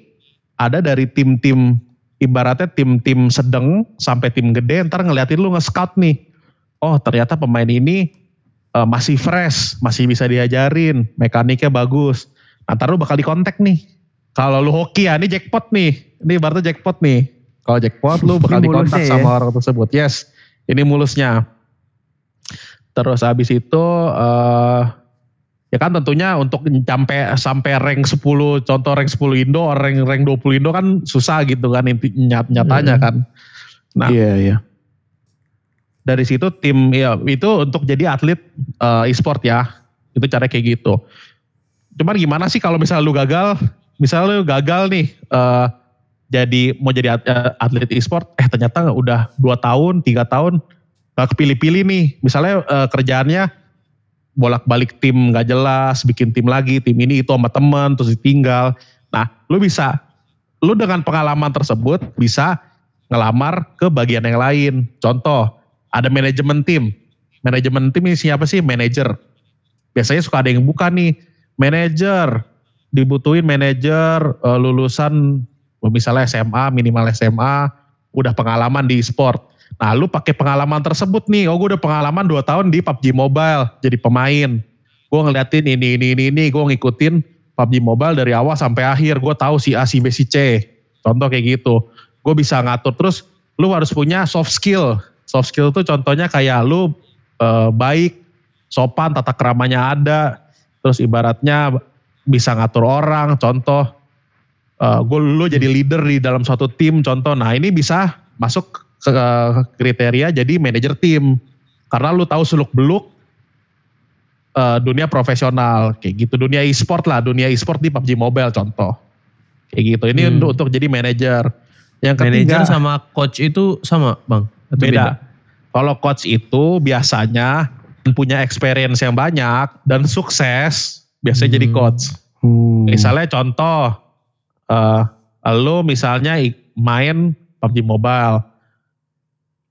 ada dari tim-tim ibaratnya tim-tim sedang sampai tim gede ntar ngeliatin lu nge-scout nih. Oh ternyata pemain ini uh, masih fresh, masih bisa diajarin, mekaniknya bagus. Nah ntar lu bakal dikontak nih. Kalau lu hoki ya ini jackpot nih. Ini ibaratnya jackpot nih. Kalau jackpot lu bakal dikontak ya? sama orang tersebut. Yes, ini mulusnya. Terus habis itu uh, Ya kan tentunya untuk sampai sampai rank 10 contoh rank 10 Indo, rank rank 20 Indo kan susah gitu kan inti nyat, nyatanya hmm. kan. Nah, iya iya. Dari situ tim ya itu untuk jadi atlet uh, e-sport ya. Itu cara kayak gitu. Cuman gimana sih kalau misalnya lu gagal, misalnya lu gagal nih uh, jadi mau jadi eh, atlet e-sport, eh ternyata udah 2 tahun, 3 tahun gak kepilih-pilih nih. Misalnya uh, kerjaannya bolak-balik tim nggak jelas, bikin tim lagi, tim ini itu sama temen, terus ditinggal. Nah, lu bisa, lu dengan pengalaman tersebut bisa ngelamar ke bagian yang lain. Contoh, ada manajemen tim. Manajemen tim ini siapa sih? Manajer. Biasanya suka ada yang buka nih, manajer. Dibutuhin manajer uh, lulusan misalnya SMA, minimal SMA, udah pengalaman di sport Nah lu pakai pengalaman tersebut nih, oh gue udah pengalaman 2 tahun di PUBG Mobile jadi pemain. Gue ngeliatin ini, ini, ini, ini, gue ngikutin PUBG Mobile dari awal sampai akhir. Gue tahu si A, si B, si C. Contoh kayak gitu. Gue bisa ngatur terus. Lu harus punya soft skill. Soft skill tuh contohnya kayak lu uh, baik, sopan, tata keramanya ada. Terus ibaratnya bisa ngatur orang. Contoh, uh, gue lu jadi leader di dalam suatu tim. Contoh, nah ini bisa masuk kriteria jadi manajer tim karena lu tahu seluk beluk uh, dunia profesional kayak gitu dunia e-sport lah dunia e-sport di PUBG Mobile contoh kayak gitu ini hmm. untuk, untuk jadi manajer yang ketiga manajer sama coach itu sama bang Atau beda, beda? kalau coach itu biasanya punya experience yang banyak dan sukses biasanya hmm. jadi coach hmm. misalnya contoh uh, lu misalnya main PUBG Mobile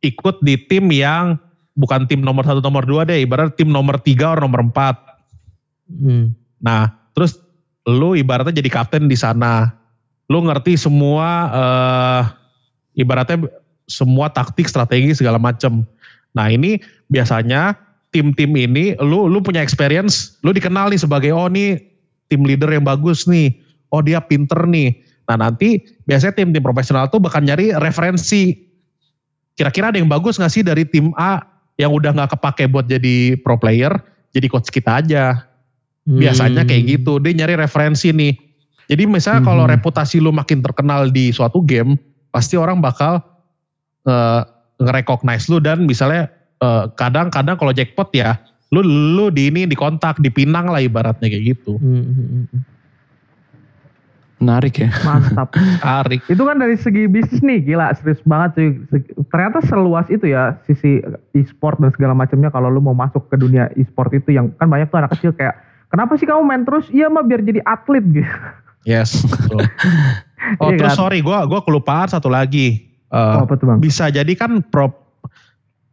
ikut di tim yang bukan tim nomor satu nomor dua deh, ibarat tim nomor tiga atau nomor empat. Hmm. Nah, terus lu ibaratnya jadi kapten di sana. Lu ngerti semua uh, ibaratnya semua taktik, strategi segala macem. Nah ini biasanya tim-tim ini lu lu punya experience, lu dikenal nih sebagai oh nih tim leader yang bagus nih, oh dia pinter nih. Nah nanti biasanya tim-tim profesional tuh bakal nyari referensi kira-kira ada yang bagus gak sih dari tim A yang udah gak kepake buat jadi pro player, jadi coach kita aja. Biasanya kayak hmm. gitu, dia nyari referensi nih. Jadi misalnya hmm. kalau reputasi lu makin terkenal di suatu game, pasti orang bakal uh, nge-recognize lu dan misalnya kadang kadang-kadang kalau jackpot ya, lu lu di ini dikontak, dipinang lah ibaratnya kayak gitu. Hmm. hmm, hmm. Menarik ya. Mantap. [laughs] Menarik. Itu kan dari segi bisnis nih, gila serius banget cuy. Ternyata seluas itu ya sisi e-sport dan segala macamnya kalau lu mau masuk ke dunia e-sport itu yang kan banyak tuh anak kecil kayak kenapa sih kamu main terus? Iya mah biar jadi atlet [laughs] gitu. Yes, betul. [laughs] Oh, Iya terus kan? sorry, gua gua kelupaan satu lagi. Eh, Oh, apa tuh bang? bisa jadi kan pro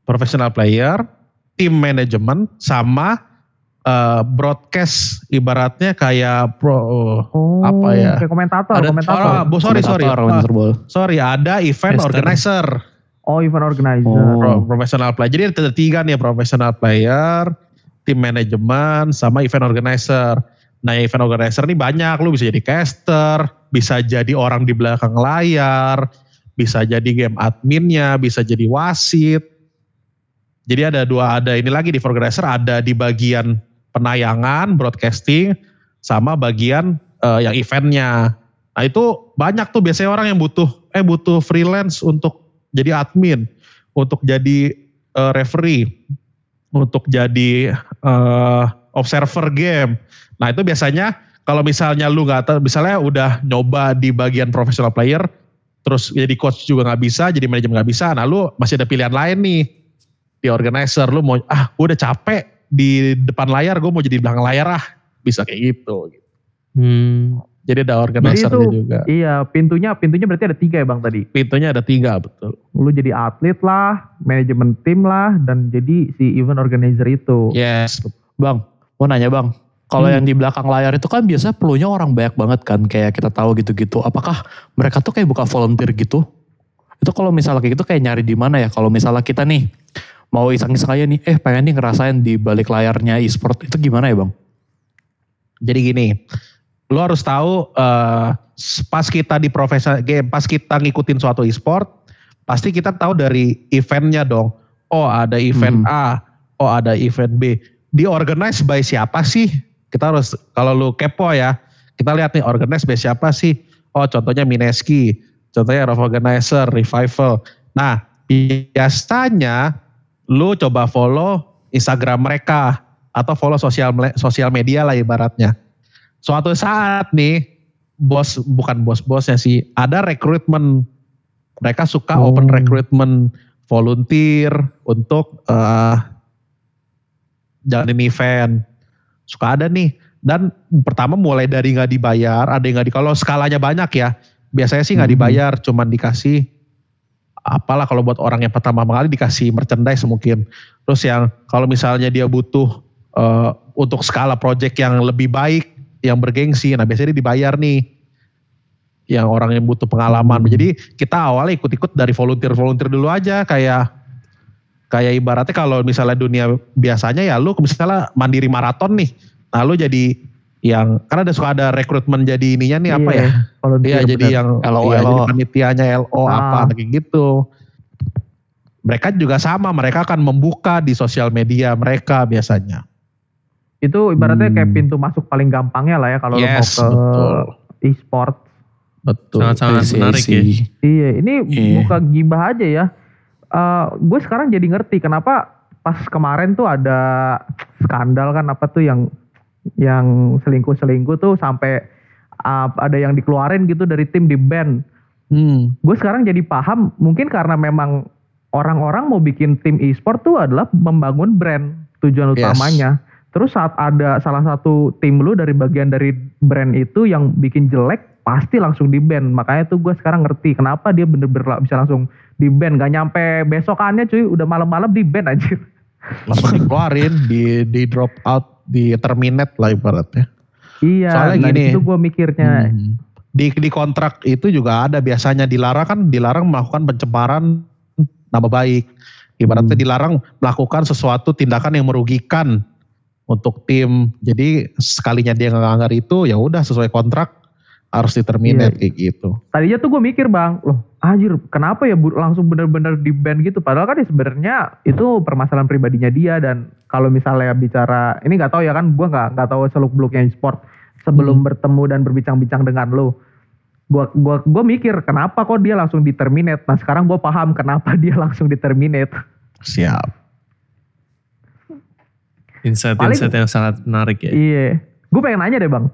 professional player, tim manajemen sama eh, broadcast ibaratnya kayak pro Oh, apa ya? Kayak komentator, Ada- komentator. Oh, bu- sorry sorry. Komentator, Ah, komentator bola. sorry, ada event Caster. organizer. Oh, event organizer. Oh. Pro- professional player. Jadi ada tiga nih professional player, tim manajemen, sama event organizer. Nah event organizer nih banyak, lu bisa jadi caster, bisa jadi orang di belakang layar, bisa jadi game adminnya, bisa jadi wasit. Jadi ada dua, ada ini lagi di organizer, ada di bagian penayangan, broadcasting, sama bagian eh, yang eventnya. Nah itu banyak tuh biasanya orang yang butuh, eh butuh freelance untuk jadi admin, untuk jadi eh, referee, untuk jadi eh, observer game. Nah itu biasanya kalau misalnya lu nggak tahu, misalnya udah nyoba di bagian professional player, terus jadi coach juga nggak bisa, jadi manajemen nggak bisa, nah lu masih ada pilihan lain nih di organizer, lu mau ah gue udah capek di depan layar, gue mau jadi di belakang layar ah, bisa kayak gitu. Hmm. Jadi ada organizer itu juga. iya pintunya pintunya berarti ada tiga ya bang tadi. Pintunya ada tiga betul. Lu jadi atlet lah, manajemen tim lah, dan jadi si event organizer itu. Yes. Bang, mau nanya bang. Kalau Hmm. yang di belakang layar itu kan biasa perlunya orang banyak banget kan. Kayak kita tahu gitu-gitu. Apakah mereka tuh kayak buka volunteer gitu? Itu kalau misalnya kayak gitu kayak nyari di mana ya? Kalau misalnya kita nih mau iseng-iseng aja nih. Eh pengen nih ngerasain di balik layarnya e-sport. Itu gimana ya bang? Jadi gini, lu harus tahu eh, pas kita di profesional game, pas kita ngikutin suatu e-sport, pasti kita tahu dari eventnya dong. Oh ada event Hmm. A, oh ada event B. Diorganize by siapa sih? Kita harus kalau lu kepo ya, kita lihat nih organize by siapa sih? Oh contohnya Mineski, contohnya Rough Organizer, Revival. Nah biasanya lu coba follow Instagram mereka atau follow sosial sosial media lah ibaratnya. Suatu saat nih bos bukan bos-bosnya sih, ada rekrutmen. Mereka suka Oh. open recruitment volunteer untuk eh jalanin event. Suka ada nih. Dan pertama mulai dari nggak dibayar, ada yang nggak di kalau skalanya banyak ya. Biasanya sih nggak Mhm. dibayar, cuman dikasih apalah kalau buat orang yang pertama kali dikasih merchandise mungkin. Terus yang kalau misalnya dia butuh eh, untuk skala project yang lebih baik, yang bergengsi, nah biasanya dia dibayar nih. Yang orang yang butuh pengalaman. Hmm. Jadi kita awalnya ikut-ikut dari volunteer-volunteer dulu aja kayak kayak ibaratnya kalau misalnya dunia biasanya ya lu misalnya mandiri maraton nih. Nah lu jadi yang karena ada suka ada rekrutmen jadi ininya nih apa Iya, ya? volunteer Iya jadi bener. yang LO, iya, LO. jadi panitianya LO Ah. apa kayak gitu. Mereka juga sama, mereka akan membuka di sosial media mereka biasanya. Itu ibaratnya kayak Hmm. pintu masuk paling gampangnya lah ya kalau lu mau yes, ke betul. e-sport. Betul. Sangat-sangat menarik ya. Iya, ini Iya. bukan gibah aja ya. Gue sekarang jadi ngerti kenapa pas kemarin tuh ada skandal kan apa tuh yang yang selingkuh-selingkuh tuh sampai uh, ada yang dikeluarin gitu dari tim di band. Hmm. Gue sekarang jadi paham mungkin karena memang orang-orang mau bikin tim e-sport tuh adalah membangun brand tujuan Yes. utamanya. Terus saat ada salah satu tim lu dari bagian dari brand itu yang bikin jelek pasti langsung di ban. Makanya tuh gue sekarang ngerti kenapa dia bener-bener bisa langsung di ban. Gak nyampe besokannya cuy udah malam-malam di ban anjir. Langsung dikeluarin, di, di drop out, di terminate lah ibaratnya. Iya. Soalnya nah, gini. Itu gue mikirnya. Hmm. Di, di kontrak itu juga ada biasanya dilarang kan dilarang melakukan pencemaran nama baik. Ibaratnya Hmm. dilarang melakukan sesuatu tindakan yang merugikan untuk tim. Jadi sekalinya dia ngelanggar itu ya udah sesuai kontrak harus diterminate Iya. kayak gitu. Tadinya tuh gue mikir bang, loh anjir kenapa ya bu- langsung bener-bener di ban gitu. Padahal kan ya sebenarnya itu permasalahan pribadinya dia dan kalau misalnya bicara ini nggak tahu ya kan gue nggak nggak tahu seluk beluknya sport sebelum Hmm. bertemu dan berbincang-bincang dengan lo. Gua gua gua mikir kenapa kok dia langsung di terminate. Nah sekarang gue paham kenapa [laughs] dia langsung di terminate. Siap. Insight-insight yang sangat menarik ya. Iya. Gue pengen nanya deh bang.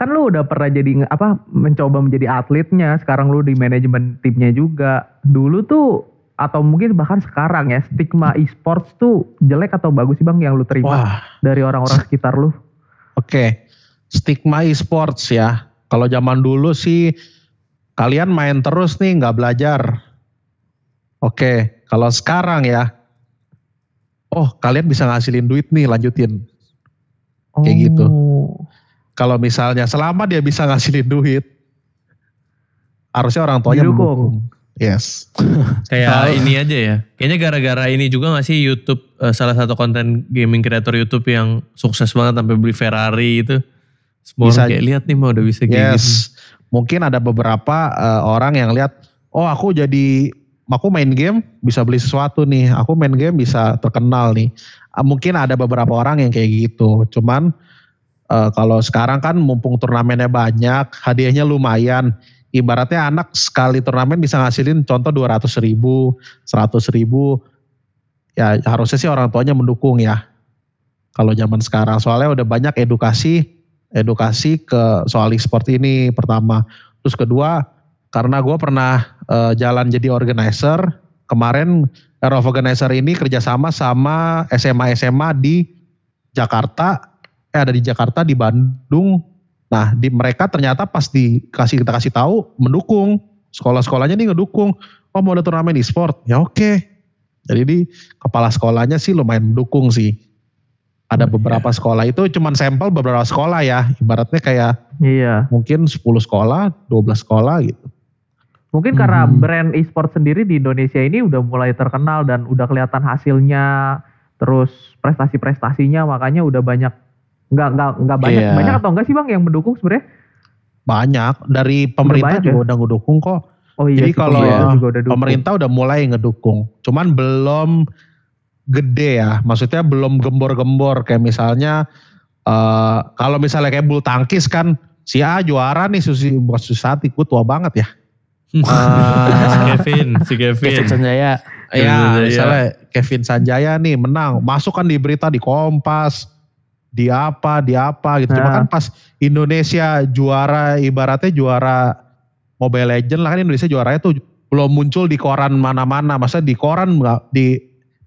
Kan lu udah pernah jadi apa mencoba menjadi atletnya. Sekarang lu di manajemen timnya juga. Dulu tuh atau mungkin bahkan sekarang ya stigma e-sports tuh jelek atau bagus sih bang yang lu terima Wah, dari orang-orang sekitar lu? Oke, stigma e-sports ya. Kalau zaman dulu sih kalian main terus nih nggak belajar. Oke, kalau sekarang ya, oh kalian bisa ngasilin duit nih lanjutin. Kayak gitu. Kalau misalnya selama dia bisa ngasilin duit, harusnya orang tuanya mendukung. Yes. [laughs] Kayak ini aja ya. Kayaknya gara-gara ini juga gak sih YouTube eh, salah satu konten gaming creator YouTube yang sukses banget sampai beli Ferrari itu. Semua Bisa. kayak lihat nih mah udah bisa kayak gitu. Yes. Mungkin ada beberapa eh, orang yang lihat, oh aku jadi, aku main game bisa beli sesuatu nih. Aku main game bisa terkenal nih. Ah, mungkin ada beberapa orang yang kayak gitu. Cuman eh, kalau sekarang kan mumpung turnamennya banyak, hadiahnya lumayan. Ibaratnya anak sekali turnamen bisa ngasilin contoh 200 ribu, 100 ribu. Ya harusnya sih orang tuanya mendukung ya. Kalau zaman sekarang soalnya udah banyak edukasi edukasi ke soal e-sport ini pertama. Terus kedua, karena gue pernah eh, jalan jadi organizer, kemarin of Organizer ini kerjasama sama SMA-SMA di Jakarta, eh ada di Jakarta, di Bandung. Nah, di mereka ternyata pas dikasih kita kasih tahu mendukung sekolah-sekolahnya nih ngedukung. Oh mau ada turnamen e-sport, ya oke. Jadi di kepala sekolahnya sih lumayan mendukung sih. Ada beberapa sekolah itu cuman sampel beberapa sekolah ya. Ibaratnya kayak Iya. mungkin 10 sekolah, 12 sekolah gitu. Mungkin karena Hmm. brand e-sport sendiri di Indonesia ini udah mulai terkenal dan udah kelihatan hasilnya, terus prestasi-prestasinya makanya udah banyak nggak nggak nggak banyak Iya. banyak atau enggak sih bang yang mendukung sebenarnya? Banyak dari pemerintah banyak juga ya? udah ngedukung kok. Oh iya, Jadi kalau pemerintah juga udah dukung. Pemerintah udah mulai ngedukung. Cuman belum gede ya. Maksudnya belum gembor-gembor kayak misalnya eh kalau misalnya kayak bulu tangkis kan si A juara nih Susi bukan Susati, gue tua banget ya. [laughs] si Eh, Kevin, si Kevin. Kevin Sanjaya. Kevin ya Sanjaya. misalnya Kevin Sanjaya nih menang, masuk kan di berita di Kompas, di apa, di apa gitu. Cuma Nah. kan pas Indonesia juara, ibaratnya juara Mobile Legend lah kan Indonesia juaranya tuh belum muncul di koran mana-mana. Masa di koran nggak di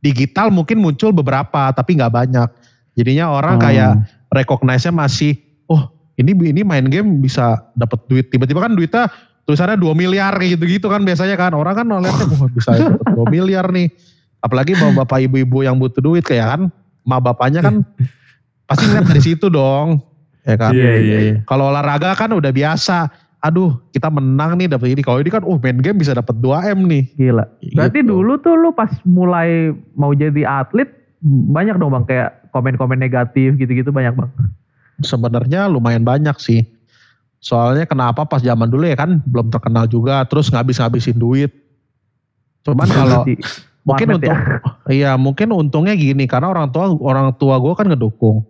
digital mungkin muncul beberapa tapi nggak banyak. Jadinya orang Hmm. kayak recognize-nya masih, oh ini ini main game bisa dapat duit. Tiba-tiba kan duitnya tulisannya 2 miliar kayak gitu-gitu kan biasanya kan. Orang kan ngeliatnya, [laughs] wah bisa dapat 2 miliar nih. Apalagi bapak ibu-ibu yang butuh duit kayak kan, ma bapaknya kan [laughs] pasti ngeliat dari situ dong. Ya kan. Iya, iya, iya. Kalau olahraga kan udah biasa. Aduh, kita menang nih dapat ini. Kalau ini kan, oh main game bisa dapat 2 m nih. Gila. Berarti Gitu. dulu tuh lu pas mulai mau jadi atlet banyak dong bang kayak komen-komen negatif gitu-gitu banyak bang. Sebenarnya lumayan banyak sih. Soalnya kenapa pas zaman dulu ya kan belum terkenal juga, terus ngabis-ngabisin duit. Cuman kalau Di mungkin untuk ya. [laughs] iya mungkin untungnya gini karena orang tua orang tua gue kan ngedukung.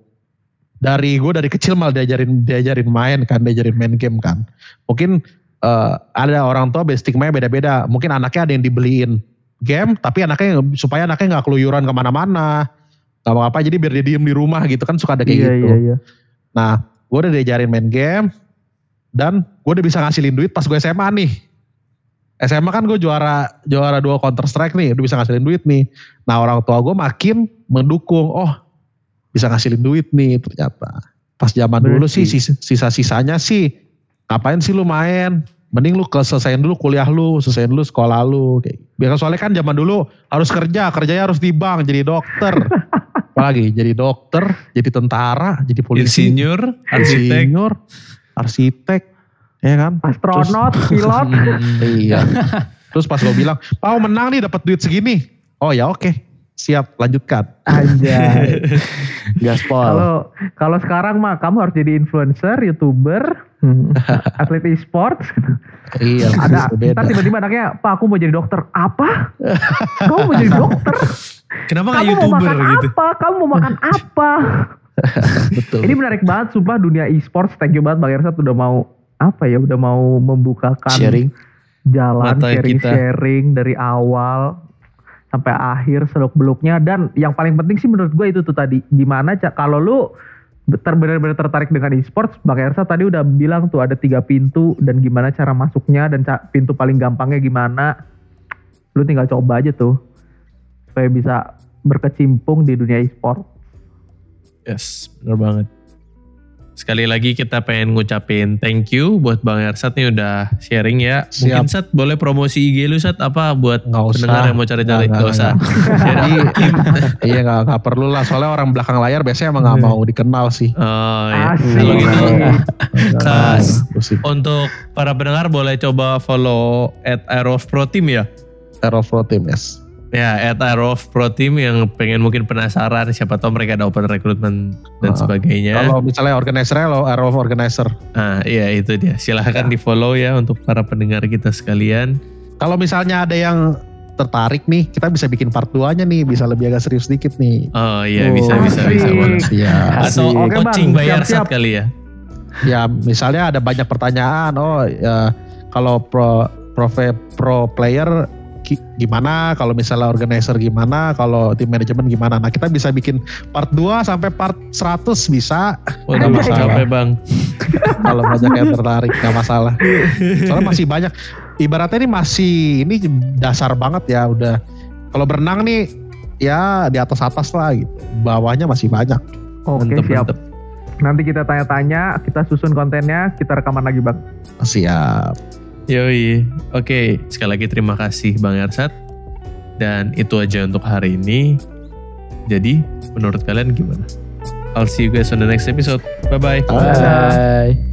Dari gue dari kecil malah diajarin diajarin main kan, diajarin main game kan. Mungkin eh, ada orang tua stigma beda-beda. Mungkin anaknya ada yang dibeliin game, tapi anaknya supaya anaknya nggak keluyuran ke mana-mana, nggak apa-apa. Jadi biar dia diem di rumah gitu kan suka ada kayak Iya gitu. iya iya. Nah, gue udah diajarin main game dan gue udah bisa ngasilin duit pas gue SMA nih. SMA kan gue juara juara dua Counter Strike nih, udah bisa ngasilin duit nih. Nah orang tua gue makin mendukung, oh bisa ngasilin duit nih ternyata. Pas zaman dulu sih sisa-sisanya sih ngapain sih lu main? Mending lu selesaiin dulu kuliah lu, selesaiin dulu sekolah lu. Kayak. Biar soalnya kan zaman dulu harus kerja, kerjanya harus di bank, jadi dokter. [laughs] Apalagi jadi dokter, jadi tentara, jadi polisi, Insinyur, arsitek. insinyur, arsitek, ya kan? Astronot, pilot. [laughs] Iya. [laughs] Terus pas gue bilang, Pau menang nih dapat duit segini. Oh ya oke, siap lanjutkan. Anjay. [laughs] Gaspol. Kalau kalau sekarang mah kamu harus jadi influencer, youtuber, [laughs] atlet e-sports. Iya, Ada [laughs] ntar tiba-tiba anaknya, Pak aku mau jadi dokter. Apa? Kamu mau jadi dokter? Kenapa gak Kamu mau youtuber makan gitu? apa? Kamu mau makan apa? Betul. Ini menarik banget, sumpah dunia e-sports. Thank you banget Bang Ersat udah mau apa ya? Udah mau membukakan sharing. jalan Mata kita. sharing-sharing dari awal sampai akhir seluk beluknya dan yang paling penting sih menurut gue itu tuh tadi gimana Cak kalau lu benar-benar tertarik dengan e-sports Bang Ersa tadi udah bilang tuh ada tiga pintu dan gimana cara masuknya dan ca- pintu paling gampangnya gimana. Lu tinggal coba aja tuh supaya bisa berkecimpung di dunia e-sport. Yes, bener banget. Sekali lagi kita pengen ngucapin thank you buat Bang Ersat nih udah sharing ya. Mungkin Sat boleh promosi IG lu Sat apa buat Nggak usah. pendengar yang mau cari-cari Nggak, Gak usah. [laughs] Jadi iya nggak nggak perlu lah soalnya orang belakang layar biasanya emang nggak mau dikenal sih. Oh ya. Asik. Kalau gitu Kas. Untuk para pendengar boleh coba follow at of Pro Team ya. Aero Pro Team yes. Ya, at Aero of Pro Team yang pengen mungkin penasaran siapa tahu mereka ada open recruitment dan Ah. sebagainya. Kalau misalnya organizer lo Aero Organizer. Ah, iya itu dia. Silahkan di follow ya untuk para pendengar kita sekalian. Kalau misalnya ada yang tertarik nih, kita bisa bikin part 2-nya nih, bisa lebih agak serius dikit nih. Oh iya Oh, bisa bisa bisa boleh. Iya. Atau. Oke, coaching Bang. bayar Siap-siap. sat kali ya. Ya, misalnya ada banyak pertanyaan, oh ya kalau pro pro pro player gimana, kalau misalnya organizer gimana, kalau tim manajemen gimana. Nah, kita bisa bikin part 2 sampai part 100 bisa Waduh, Nggak masalah. capek bang. [laughs] kalau banyak yang tertarik nggak masalah. Soalnya masih banyak. Ibaratnya ini masih ini dasar banget ya udah. Kalau berenang nih ya di atas atas lah gitu. Bawahnya masih banyak. Oke Mantep, siap. mantep. Nanti kita tanya-tanya, kita susun kontennya, kita rekaman lagi bang. Siap. Yoi. Oke, sekali lagi terima kasih Bang Ersat. Dan itu aja untuk hari ini. Jadi, menurut kalian gimana? I'll see you guys on the next episode. Bye-bye. Bye. Bye.